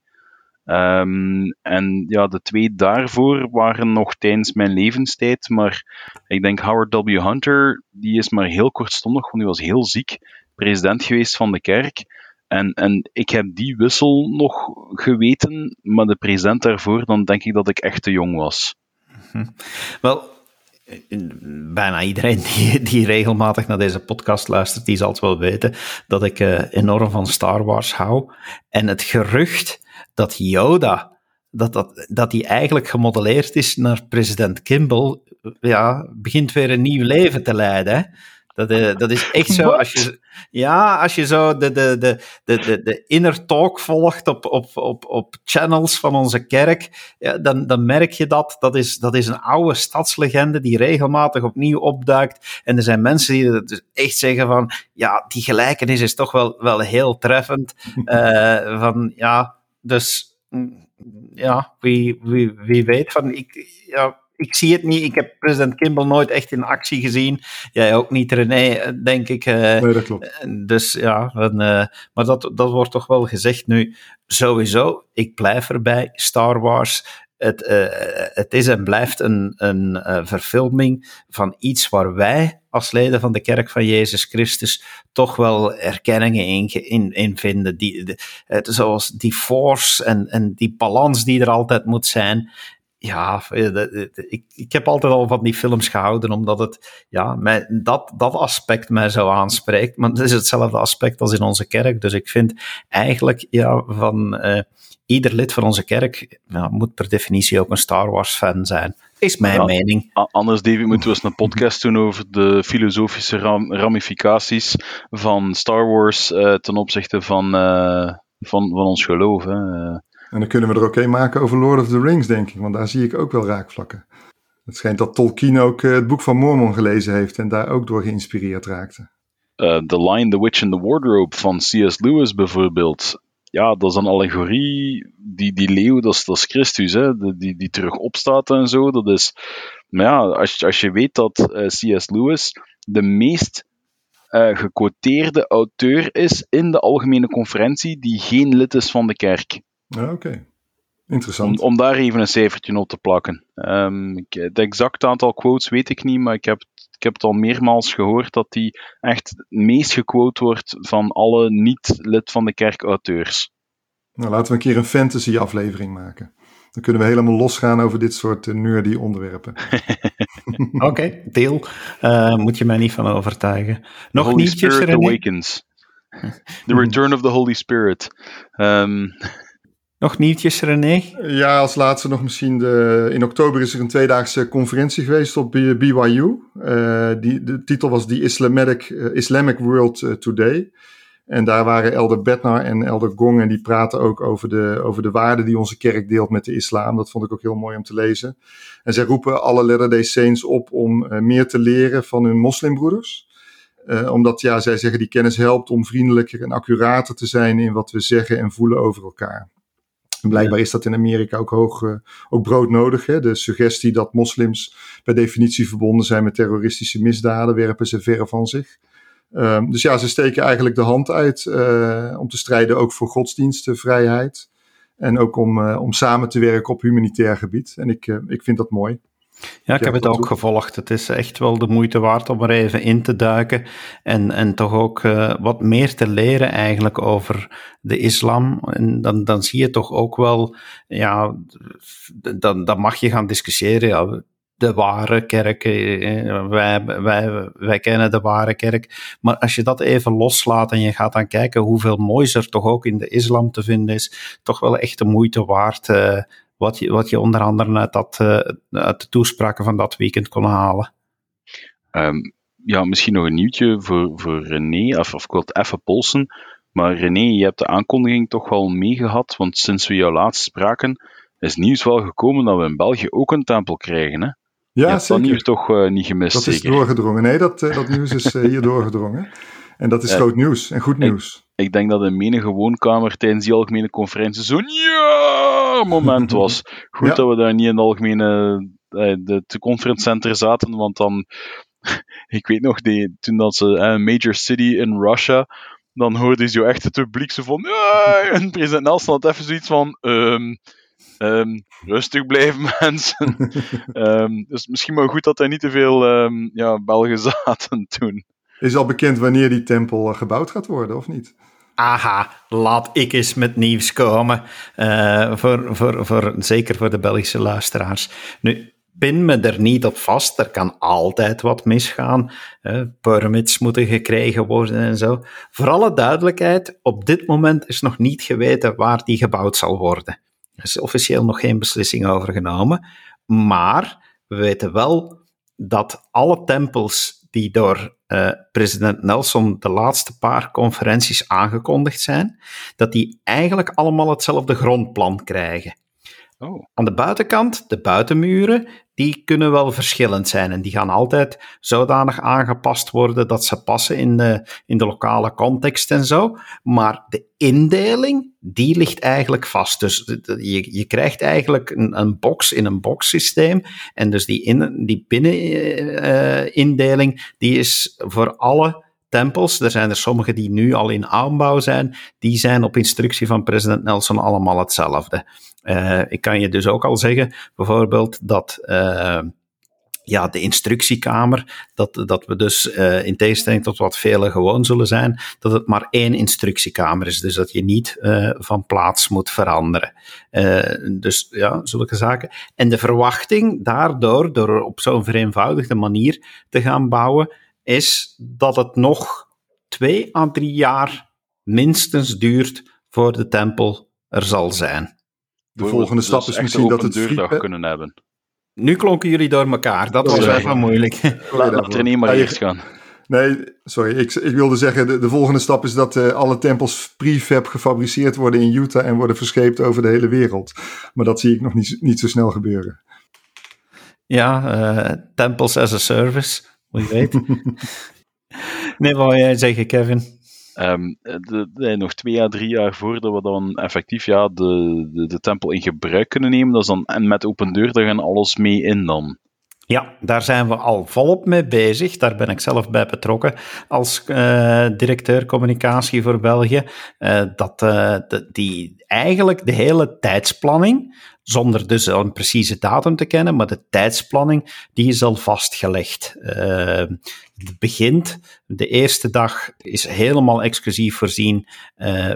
Um, en ja, de twee daarvoor waren nog tijdens mijn levenstijd, maar ik denk Howard W. Hunter, die is maar heel kortstondig, want die was heel ziek, president geweest van de kerk. En, en ik heb die wissel nog geweten, maar de president daarvoor, dan denk ik dat ik echt te jong was. Wel, bijna iedereen die, die regelmatig naar deze podcast luistert, die zal het wel weten dat ik uh, enorm van Star Wars hou. En het gerucht dat Yoda, dat, dat, dat die eigenlijk gemodelleerd is naar president Kimball, ja, begint weer een nieuw leven te leiden. Hè? Dat, uh, dat is echt zo. Als je, ja, als je zo de, de, de, de, de, de inner talk volgt op, op, op, op channels van onze kerk, ja, dan, dan merk je dat. Dat is, dat is een oude stadslegende die regelmatig opnieuw opduikt. En er zijn mensen die dus echt zeggen van, ja, die gelijkenis is toch wel, wel heel treffend. Uh, van, ja, dus, mm, ja, wie, wie, wie weet van, ik, ja, ik zie het niet. Ik heb president Kimball nooit echt in actie gezien. Jij ook niet, René, denk ik. Uh, nee, dat klopt. Dus ja, uh, maar dat, dat wordt toch wel gezegd nu. Sowieso, ik blijf erbij. Star Wars, het, uh, het is en blijft een, een verfilming van iets waar wij als leden van de kerk van Jezus Christus toch wel erkenningen in, in, in vinden. Die, de, zoals die force en, en die balans die er altijd moet zijn ja, eh, ik, ik heb altijd al van die films gehouden, omdat het, ja, mij, dat, dat aspect mij zo aanspreekt. Maar het is hetzelfde aspect als in onze kerk. Dus ik vind eigenlijk, ja, van uh, ieder lid van onze kerk ja, moet per definitie ook een Star Wars fan zijn. Is mijn mening. Anders, David, moeten we eens een podcast doen over de filosofische ramificaties van Star Wars uh, ten opzichte van, van, van ons geloof. Hè. En dan kunnen we er ook een maken over Lord of the Rings, denk ik. Want daar zie ik ook wel raakvlakken. Het schijnt dat Tolkien ook uh, het boek van Mormon gelezen heeft en daar ook door geïnspireerd raakte. Uh, the Lion, the Witch and the Wardrobe van C.S. Lewis bijvoorbeeld. Ja, dat is een allegorie. Die, die leeuw, dat is, dat is Christus, hè? Die, die terug opstaat en zo. Dat is, maar ja, als, als je weet dat uh, C.S. Lewis de meest gequoteerde auteur is in de algemene conferentie die geen lid is van de kerk. Oké. Interessant. Om, om daar even een cijfertje op te plakken. Um, ik, het exact aantal quotes weet ik niet, maar ik heb, ik heb het al meermaals gehoord dat die echt het meest gequote wordt van alle niet-lid van de kerk auteurs. Nou, laten we een keer een fantasy aflevering maken. Dan kunnen we helemaal losgaan over dit soort uh, nerdy onderwerpen. Oké, okay, deel. Uh, moet je mij niet van overtuigen. Nog Holy nieuwtjes, Spirit? Awakens. The Return of the Holy Spirit. Um, nog nieuwtjes, René? Ja, als laatste nog misschien. De, in oktober is er een tweedaagse conferentie geweest op BYU. Uh, die, de titel was The Islamic, uh, Islamic World uh, Today. En daar waren Elder Bednar en Elder Gong en die praten ook over de, over de waarden die onze kerk deelt met de islam. Dat vond ik ook heel mooi om te lezen. En zij roepen alle Latter-day Saints op om meer te leren van hun moslimbroeders. Omdat ja, zij zeggen die kennis helpt om vriendelijker en accurater te zijn in wat we zeggen en voelen over elkaar. En blijkbaar is dat in Amerika ook hoog, uh, ook broodnodig. Hè? De suggestie dat moslims per definitie verbonden zijn met terroristische misdaden werpen ze verre van zich. Um, dus ja, ze steken eigenlijk de hand uit uh, om te strijden ook voor godsdienstvrijheid. En ook om, uh, om samen te werken op humanitair gebied. En ik, ik vind dat mooi. Ja, ik heb het ook gevolgd. Het is echt wel de moeite waard om er even in te duiken. En, en toch ook uh, wat meer te leren eigenlijk over de islam. En dan, dan zie je toch ook wel, ja, dan, dan mag je gaan discussiëren. Ja, de ware kerk. Wij, wij, wij kennen de ware kerk. Maar als je dat even loslaat en je gaat dan kijken hoeveel moois er toch ook in de islam te vinden is, toch wel echt de moeite waard. Uh, wat, je, wat je onder andere uit, dat, uh, uit de toespraken van dat weekend kon halen. Um, ja, misschien nog een nieuwtje voor, voor René, of, of ik wil het even polsen. Maar René, je hebt de aankondiging toch wel meegehad, want sinds we jou laatst spraken, is nieuws wel gekomen dat we in België ook een tempel krijgen, hè? Ja, je hebt zeker. dat nieuws toch uh, niet gemist, Dat is doorgedrongen. Nee, dat, uh, dat nieuws is uh, hier doorgedrongen. En dat is Ja. groot nieuws en goed nieuws. Ik denk dat in menige woonkamer tijdens die algemene conferentie zo'n ja moment was. Goed Ja. dat we daar niet in de algemene eh, de, de conference center zaten, want dan, ik weet nog, die, toen dat ze eh, Major City in Russia, dan hoorde je zo echt het publiek zo van, ja, en president Nelson had even zoiets van, ehm, ehm, rustig blijven mensen. Ehm, dus misschien maar goed dat er niet te veel ja, Belgen zaten toen. Is al bekend wanneer die tempel eh, gebouwd gaat worden, of niet? Aha, laat ik eens met nieuws komen. Uh, voor, voor, voor, zeker voor de Belgische luisteraars. Nu, pin me er niet op vast. Er kan altijd wat misgaan. Uh, permits moeten gekregen worden en zo. Voor alle duidelijkheid, op dit moment is nog niet geweten waar die gebouwd zal worden. Er is officieel nog geen beslissing over genomen. Maar we weten wel dat alle tempels die door uh, president Nelson de laatste paar conferenties aangekondigd zijn, dat die eigenlijk allemaal hetzelfde grondplan krijgen. Oh. Aan de buitenkant, de buitenmuren, die kunnen wel verschillend zijn en die gaan altijd zodanig aangepast worden dat ze passen in de, in de lokale context en zo. Maar de indeling, die ligt eigenlijk vast. Dus je, je krijgt eigenlijk een, een box in een box systeem en dus die, in, die binnenindeling, uh, die is voor alle tempels, er zijn er sommige die nu al in aanbouw zijn, die zijn op instructie van president Nelson allemaal hetzelfde. Uh, ik kan je dus ook al zeggen, bijvoorbeeld, dat uh, ja, de instructiekamer, dat, dat we dus uh, in tegenstelling tot wat velen gewoon zullen zijn, dat het maar één instructiekamer is. Dus dat je niet van plaats moet veranderen. dus ja, zulke zaken. En de verwachting daardoor, door op zo'n vereenvoudigde manier te gaan bouwen, is dat het nog twee à drie jaar minstens duurt voor de tempel er zal zijn. De volgende stap is misschien dat het deurdag kunnen hebben. Nu klonken jullie door elkaar, dat was even moeilijk. Laat, laat René maar eerst gaan. Nee, sorry. Ik, ik wilde zeggen, de, de volgende stap is dat eh, alle tempels prefab gefabriceerd worden in Utah en worden verscheept over de hele wereld. Maar dat zie ik nog niet, niet zo snel gebeuren. Ja, uh, temples as a service, wie weet. nee, wat wil jij zeggen, Kevin? De, nog twee à drie jaar voordat we dan effectief ja, de, de, de tempel in gebruik kunnen nemen, dat is dan, en met open deur, daar gaan alles mee in dan. Ja, daar zijn we al volop mee bezig. Daar ben ik zelf bij betrokken als uh, directeur communicatie voor België. Uh, dat de, die eigenlijk de hele tijdsplanning, zonder dus een precieze datum te kennen, maar de tijdsplanning, die is al vastgelegd. het begint, de eerste dag is helemaal exclusief voorzien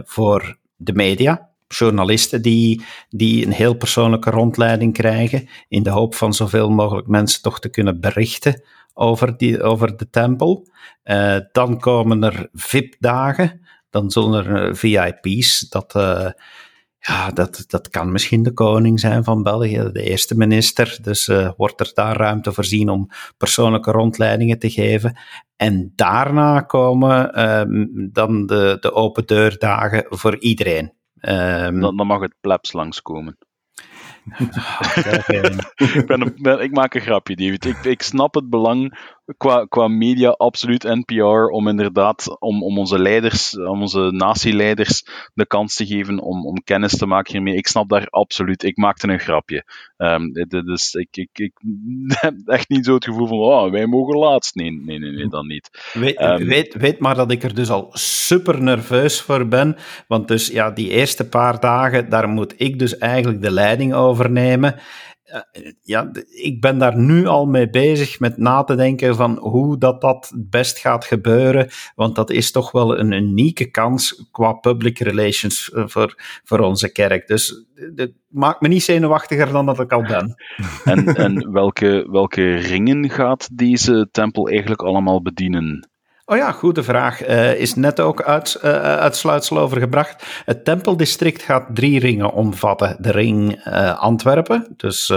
voor de media journalisten die, die een heel persoonlijke rondleiding krijgen, in de hoop van zoveel mogelijk mensen toch te kunnen berichten over, die, over de tempel. Uh, dan komen er VIP-dagen, dan zullen er eh, VIP's, dat, uh, ja, dat, dat kan misschien de koning zijn van België, de eerste minister. Dus uh, wordt er daar ruimte voorzien om persoonlijke rondleidingen te geven. En daarna komen uh, dan de, de open deurdagen voor iedereen. Um, dan, dan, mag het plebs langskomen. ik, ben ik, maak een grapje, David. Ik, ik snap het belang qua, qua media absoluut NPR om inderdaad om, om onze leiders, om onze natieleiders de kans te geven om, om kennis te maken hiermee. Ik snap daar absoluut. Ik maakte een grapje. Um, dus ik, ik, ik heb echt niet zo het gevoel van oh, wij mogen laatst. Nee, nee, nee, nee dan niet. Weet, um, weet, weet maar dat ik er dus al super nerveus voor ben. Want dus ja, die eerste paar dagen, daar moet ik dus eigenlijk de leiding overnemen ja, ik ben daar nu al mee bezig met na te denken van hoe dat, dat het best gaat gebeuren. Want dat is toch wel een unieke kans qua public relations eh, voor, voor onze kerk. Dus het maakt me niet zenuwachtiger dan dat ik al ben. En, en welke, welke ringen gaat deze tempel eigenlijk allemaal bedienen? Oh ja, goede vraag. Uh, is net ook uit, uh, uitsluitsel over gebracht. Het tempeldistrict gaat drie ringen omvatten. De ring Antwerpen, dus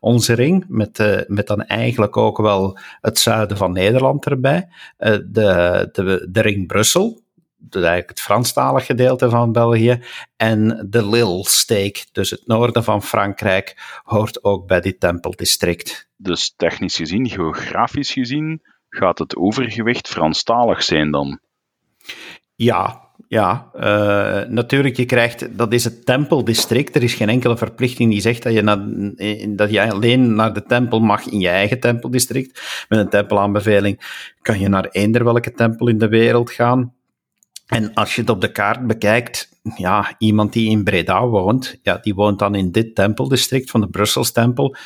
onze ring, met, met dan eigenlijk ook wel het zuiden van Nederland erbij. de, de, de ring Brussel, dus eigenlijk het Franstalig gedeelte van België. En de Lille-steek, dus het noorden van Frankrijk, hoort ook bij dit tempeldistrict. Dus technisch gezien, geografisch gezien, gaat het overgewicht Franstalig zijn dan? Ja, ja, uh, natuurlijk, je krijgt, dat is het tempeldistrict. Er is geen enkele verplichting die zegt dat je, naar, dat je alleen naar de tempel mag in je eigen tempeldistrict. Met een tempelaanbeveling kan je naar eender welke tempel in de wereld gaan. En als je het op de kaart bekijkt, ja, iemand die in Breda woont, ja, die woont dan in dit tempeldistrict van de Brussels tempel.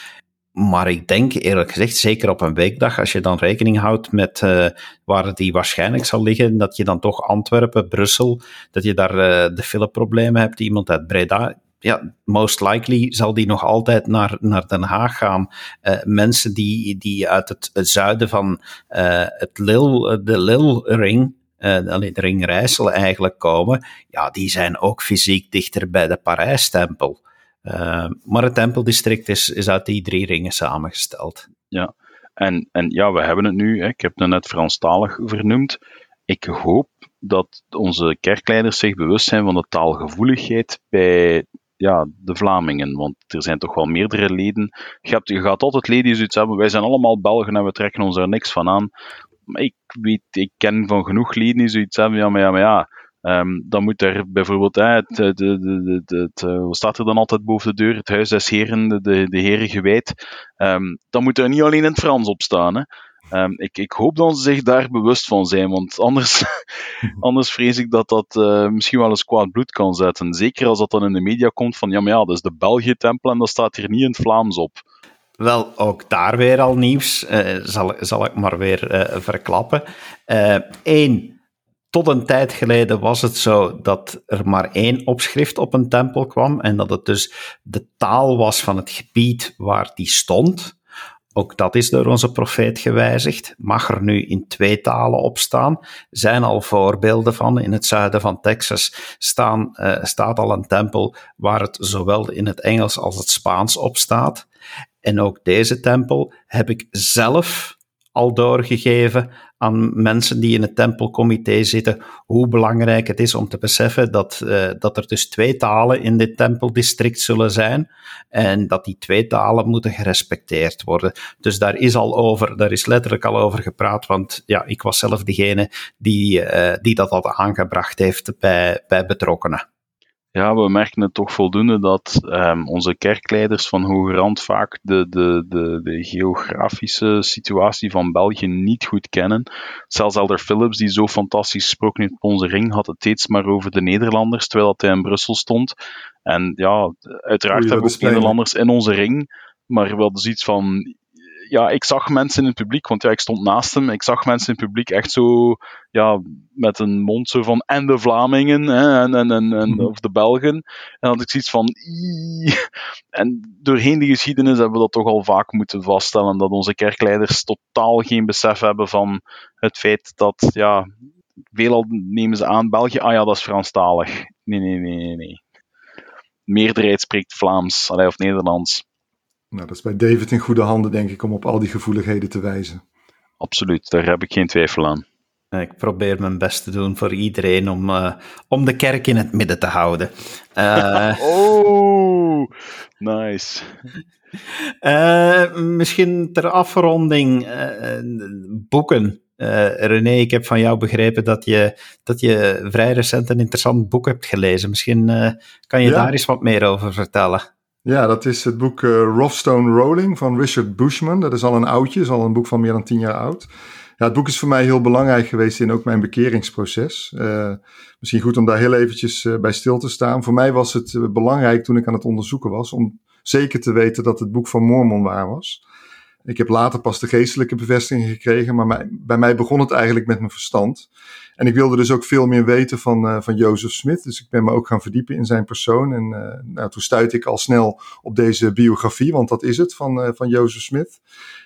Maar ik denk eerlijk gezegd, zeker op een weekdag, als je dan rekening houdt met uh, waar die waarschijnlijk zal liggen, dat je dan toch Antwerpen, Brussel, dat je daar uh, de fileproblemen hebt, iemand uit Breda, ja, most likely zal die nog altijd naar, naar Den Haag gaan. Uh, mensen die, die uit het, het zuiden van het Lil, de Lil-ring, alleen de ring Rijssel eigenlijk komen, ja, die zijn ook fysiek dichter bij de Parijstempel. Uh, maar het tempeldistrict is, is uit die drie ringen samengesteld. Ja, en, en ja, we hebben het nu, hè, ik heb het net Franstalig vernoemd. Ik hoop dat onze kerkleiders zich bewust zijn van de taalgevoeligheid bij ja, de Vlamingen. Want er zijn toch wel meerdere leden. Je, hebt, je gaat altijd leden die zoiets hebben. Wij zijn allemaal Belgen en we trekken ons er niks van aan. Maar ik weet, ik ken van genoeg leden die zoiets hebben. Ja, maar ja, maar ja Um, dan moet er bijvoorbeeld, eh, het, het, eh, wat staat er dan altijd boven de deur? Het huis des heren, de, de, heren gewijd. Um, dan moet er niet alleen in het Frans op staan. Hè. Um, ik, ik hoop dat ze zich daar bewust van zijn, want anders, anders vrees ik dat dat uh, misschien wel eens kwaad bloed kan zetten. Zeker als dat dan in de media komt van, ja maar ja, dat is de België-tempel en dat staat hier niet in het Vlaams op. Wel, ook daar weer al nieuws, zal, zal ik maar weer verklappen. Eén, tot een tijd geleden was het zo dat er maar één opschrift op een tempel kwam en dat het dus de taal was van het gebied waar die stond. Ook dat is door onze profeet gewijzigd. Mag er nu in twee talen op staan? Zijn al voorbeelden van. In het zuiden van Texas staan, uh, staat al een tempel waar het zowel in het Engels als het Spaans op staat. En ook deze tempel heb ik zelf al doorgegeven aan mensen die in het tempelcomité zitten, hoe belangrijk het is om te beseffen dat, uh, dat er dus twee talen in dit tempeldistrict zullen zijn en dat die twee talen moeten gerespecteerd worden. Dus daar is al over, daar is letterlijk al over gepraat, want ja, ik was zelf degene die, uh, die dat al aangebracht heeft bij, bij betrokkenen. Ja, we merken het toch voldoende dat um, onze kerkleiders van hoge rand vaak de, de, de, de geografische situatie van België niet goed kennen. Zelfs Elder Philips, die zo fantastisch heeft op onze ring, had het steeds maar over de Nederlanders, terwijl hij in Brussel stond. En ja, uiteraard hebben we ook Nederlanders in onze ring, maar we hadden zoiets van, ja, ik zag mensen in het publiek, want ja, ik stond naast hem. Ik zag mensen in het publiek echt zo, ja, met een mond zo van, en de Vlamingen, hè, en, en, en, en, mhm. of de Belgen. En had ik zoiets van, En doorheen de geschiedenis hebben we dat toch al vaak moeten vaststellen, dat onze kerkleiders totaal geen besef hebben van het feit dat, ja, veelal nemen ze aan, België, ah ja, dat is Franstalig. Nee, nee, nee, nee, nee. Meerderheid spreekt Vlaams, of Nederlands. Nou, dat is bij David in goede handen, denk ik, om op al die gevoeligheden te wijzen. Absoluut, daar heb ik geen twijfel aan. Ik probeer mijn best te doen voor iedereen om, uh, om de kerk in het midden te houden. Uh, oh, nice. Uh, misschien ter afronding boeken. René, ik heb van jou begrepen dat je, dat je vrij recent een interessant boek hebt gelezen. Misschien kan je daar eens wat meer over vertellen. Ja, dat is het boek uh, Roughstone Rolling van Richard Bushman. Dat is al een oudje, is al een boek van meer dan tien jaar oud. Ja, het boek is voor mij heel belangrijk geweest in ook mijn bekeringsproces. Uh, misschien goed om daar heel eventjes uh, bij stil te staan. Voor mij was het belangrijk toen ik aan het onderzoeken was om zeker te weten dat het boek van Mormon waar was. Ik heb later pas de geestelijke bevestiging gekregen, maar bij mij begon het eigenlijk met mijn verstand. En ik wilde dus ook veel meer weten van, uh, van Joseph Smith. Dus ik ben me ook gaan verdiepen in zijn persoon. En uh, nou, toen stuitte ik al snel op deze biografie, want dat is het van, uh, van Joseph Smith.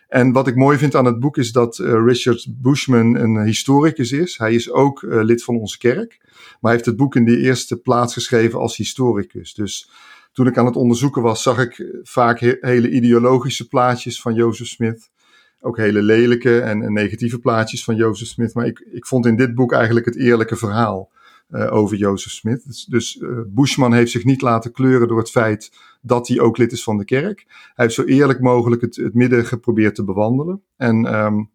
En wat ik mooi vind aan het boek is dat Richard Bushman een historicus is. Hij is ook lid van onze kerk. Maar hij heeft het boek in de eerste plaats geschreven als historicus. Dus toen ik aan het onderzoeken was, zag ik vaak hele ideologische plaatjes van Joseph Smith. Ook hele lelijke en, negatieve plaatjes van Joseph Smith. Maar ik, ik vond in dit boek eigenlijk het eerlijke verhaal uh, over Joseph Smith. Dus, dus uh, Bushman heeft zich niet laten kleuren door het feit dat hij ook lid is van de kerk. Hij heeft zo eerlijk mogelijk het, het midden geprobeerd te bewandelen. En um,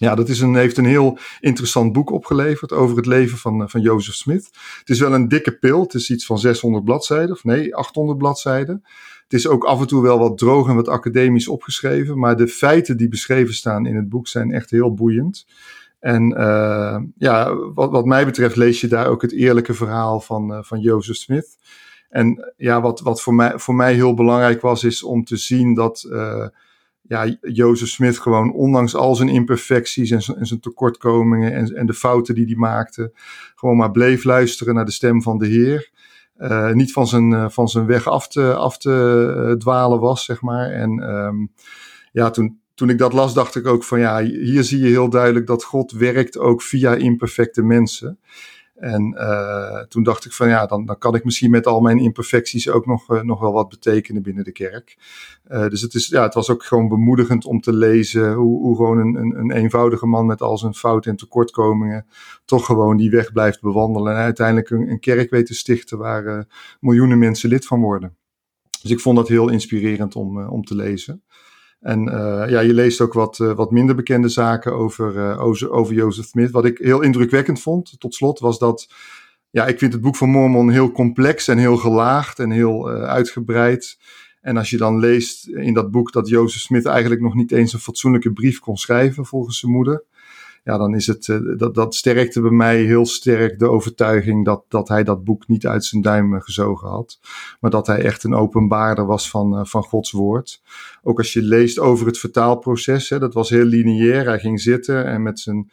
ja, dat is een, heeft een heel interessant boek opgeleverd over het leven van, eh, van Joseph Smith. Het is wel een dikke pil. Het is iets van 600 bladzijden, of nee, 800 bladzijden. Het is ook af en toe wel wat droog en wat academisch opgeschreven. Maar de feiten die beschreven staan in het boek zijn echt heel boeiend. En uh, ja, wat, wat mij betreft lees je daar ook het eerlijke verhaal van, uh, van Joseph Smith. En ja, wat, wat voor, mij, voor mij heel belangrijk was, is om te zien dat ja, Jozef Smith gewoon, ondanks al zijn imperfecties en zijn, en zijn tekortkomingen en, en, de fouten die hij maakte, gewoon maar bleef luisteren naar de stem van de Heer. Uh, niet van zijn, uh, van zijn weg af te, af te uh, dwalen was, zeg maar. En um, ja, toen, toen ik dat las, dacht ik ook van ja, hier zie je heel duidelijk dat God werkt ook via imperfecte mensen. En uh, toen dacht ik van ja, dan, dan kan ik misschien met al mijn imperfecties ook nog, uh, nog wel wat betekenen binnen de kerk. Uh, dus het, is, ja, het was ook gewoon bemoedigend om te lezen hoe, hoe gewoon een, een, een eenvoudige man met al zijn fouten en tekortkomingen toch gewoon die weg blijft bewandelen. En uiteindelijk een, een kerk weet te stichten waar miljoenen mensen lid van worden. Dus ik vond dat heel inspirerend om, om te lezen. En uh, ja, je leest ook wat, uh, wat minder bekende zaken over, uh, over, over Smith. Wat ik heel indrukwekkend vond, tot slot, was dat. Ja, ik vind het boek van Mormon heel complex en heel gelaagd en heel uitgebreid. En als je dan leest in dat boek dat Joseph Smith eigenlijk nog niet eens een fatsoenlijke brief kon schrijven volgens zijn moeder ja, dan is het, uh, dat, dat sterkte bij mij heel sterk de overtuiging dat, dat hij dat boek niet uit zijn duim gezogen had. Maar dat hij echt een openbaarder was van, uh, van Gods woord. Ook als je leest over het vertaalproces, hè, dat was heel lineair. Hij ging zitten en met zijn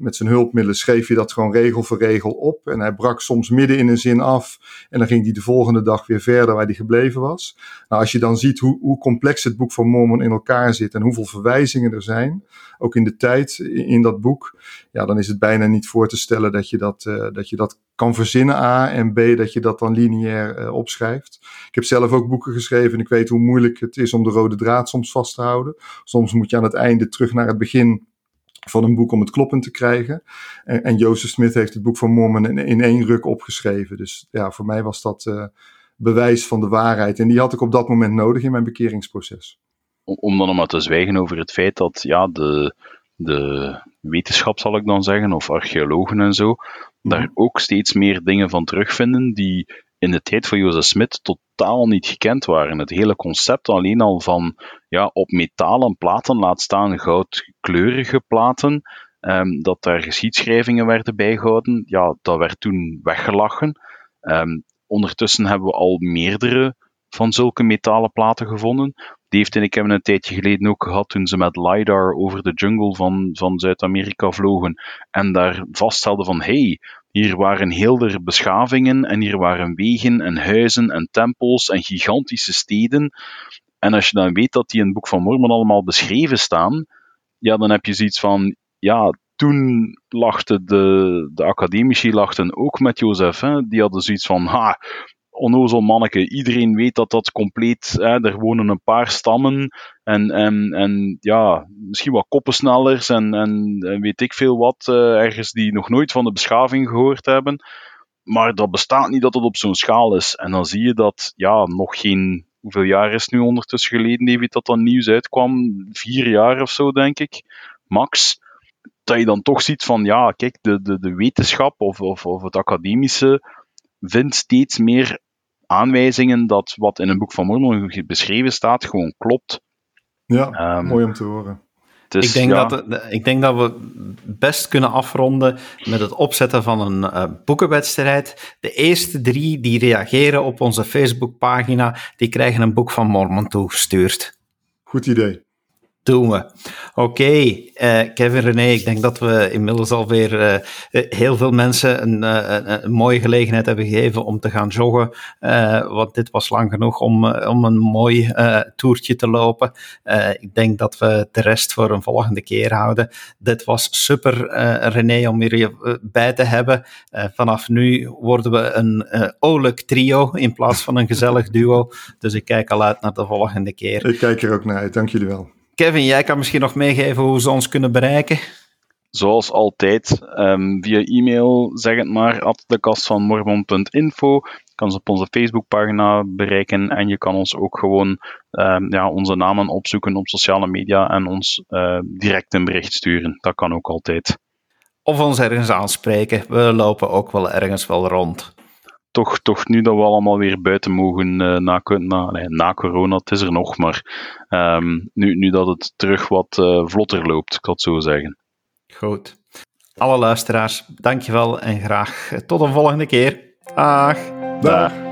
met zijn hulpmiddelen schreef je dat gewoon regel voor regel op. En hij brak soms midden in een zin af. En dan ging hij de volgende dag weer verder waar hij gebleven was. Nou, als je dan ziet hoe, hoe complex het boek van Mormon in elkaar zit en hoeveel verwijzingen er zijn, ook in de tijd in dat boek, ja, dan is het bijna niet voor te stellen dat je dat, uh, dat, je dat kan verzinnen, A, en B, dat je dat dan lineair uh, opschrijft. Ik heb zelf ook boeken geschreven en ik weet hoe moeilijk het is om de rode draad soms vast te houden. Soms moet je aan het einde terug naar het begin van een boek om het kloppen te krijgen. En, en Joseph Smith heeft het boek van Mormon in, in één ruk opgeschreven. Dus ja, voor mij was dat uh, bewijs van de waarheid. En die had ik op dat moment nodig in mijn bekeringsproces. Om dan nog maar te zwijgen over het feit dat ja, de, de wetenschap, zal ik dan zeggen, of archeologen en zo, daar mhm. ook steeds meer dingen van terugvinden die in de tijd van Jozef Smit totaal niet gekend waren. Het hele concept alleen al van ja, op metalen platen, laat staan goudkleurige platen, um, dat daar geschiedschrijvingen werden bijgehouden, ja, dat werd toen weggelachen. Um, ondertussen hebben we al meerdere van zulke metalen platen gevonden. Dave en ik hebben een tijdje geleden ook gehad toen ze met LiDAR over de jungle van, van Zuid-Amerika vlogen en daar vaststelden van hey, hier waren heel beschavingen en hier waren wegen en huizen en tempels en gigantische steden. En als je dan weet dat die in het Boek van Mormon allemaal beschreven staan, ja, dan heb je zoiets van, ja, toen lachten de, de academici lachten ook met Jozef. Hè? Die hadden zoiets van, ha, onnozel manneke. Iedereen weet dat dat compleet, hè, er wonen een paar stammen en, en, en ja, misschien wat koppensnellers en, en, weet ik veel wat, uh, ergens die nog nooit van de beschaving gehoord hebben. Maar dat bestaat niet dat het op zo'n schaal is. En dan zie je dat, ja, nog geen, hoeveel jaar is het nu ondertussen geleden, dat dat nieuws uitkwam? Vier jaar of zo, denk ik, max. Dat je dan toch ziet van, ja, kijk, de, de, de wetenschap of, of, of het academische vindt steeds meer aanwijzingen dat wat in een boek van Mormon beschreven staat gewoon klopt. Ja, um, mooi om te horen. Dus, ik, denk dat, ik denk dat we best kunnen afronden met het opzetten van een uh, boekenwedstrijd. De eerste drie die reageren op onze Facebookpagina, die krijgen een boek van Mormon toegestuurd. Goed idee doen we. Oké, eh, Kevin René, ik denk dat we inmiddels alweer uh, heel veel mensen een, een, mooie gelegenheid hebben gegeven om te gaan joggen. want dit was lang genoeg om, om een mooi toertje te lopen. ik denk dat we de rest voor een volgende keer houden. Dit was super, René, om hier bij te hebben. vanaf nu worden we een olijk trio in plaats van een gezellig duo. Dus ik kijk al uit naar de volgende keer. Ik kijk er ook naar uit, dank jullie wel. Kevin, jij kan misschien nog meegeven hoe ze ons kunnen bereiken. Zoals altijd, um, via e-mail, zeg het maar, at dekastvanmormon.info. kan ze op onze Facebookpagina bereiken en je kan ons ook gewoon um, ja, onze namen opzoeken op sociale media en ons uh, direct een bericht sturen. Dat kan ook altijd. Of ons ergens aanspreken. We lopen ook wel ergens wel rond toch, toch nu dat we allemaal weer buiten mogen uh, na, na, nee, na corona, het is er nog, maar um, nu, nu dat het terug wat uh, vlotter loopt, ik kan het zo zeggen. Goed. Alle luisteraars, dankjewel en graag tot een volgende keer. Dag. Dag.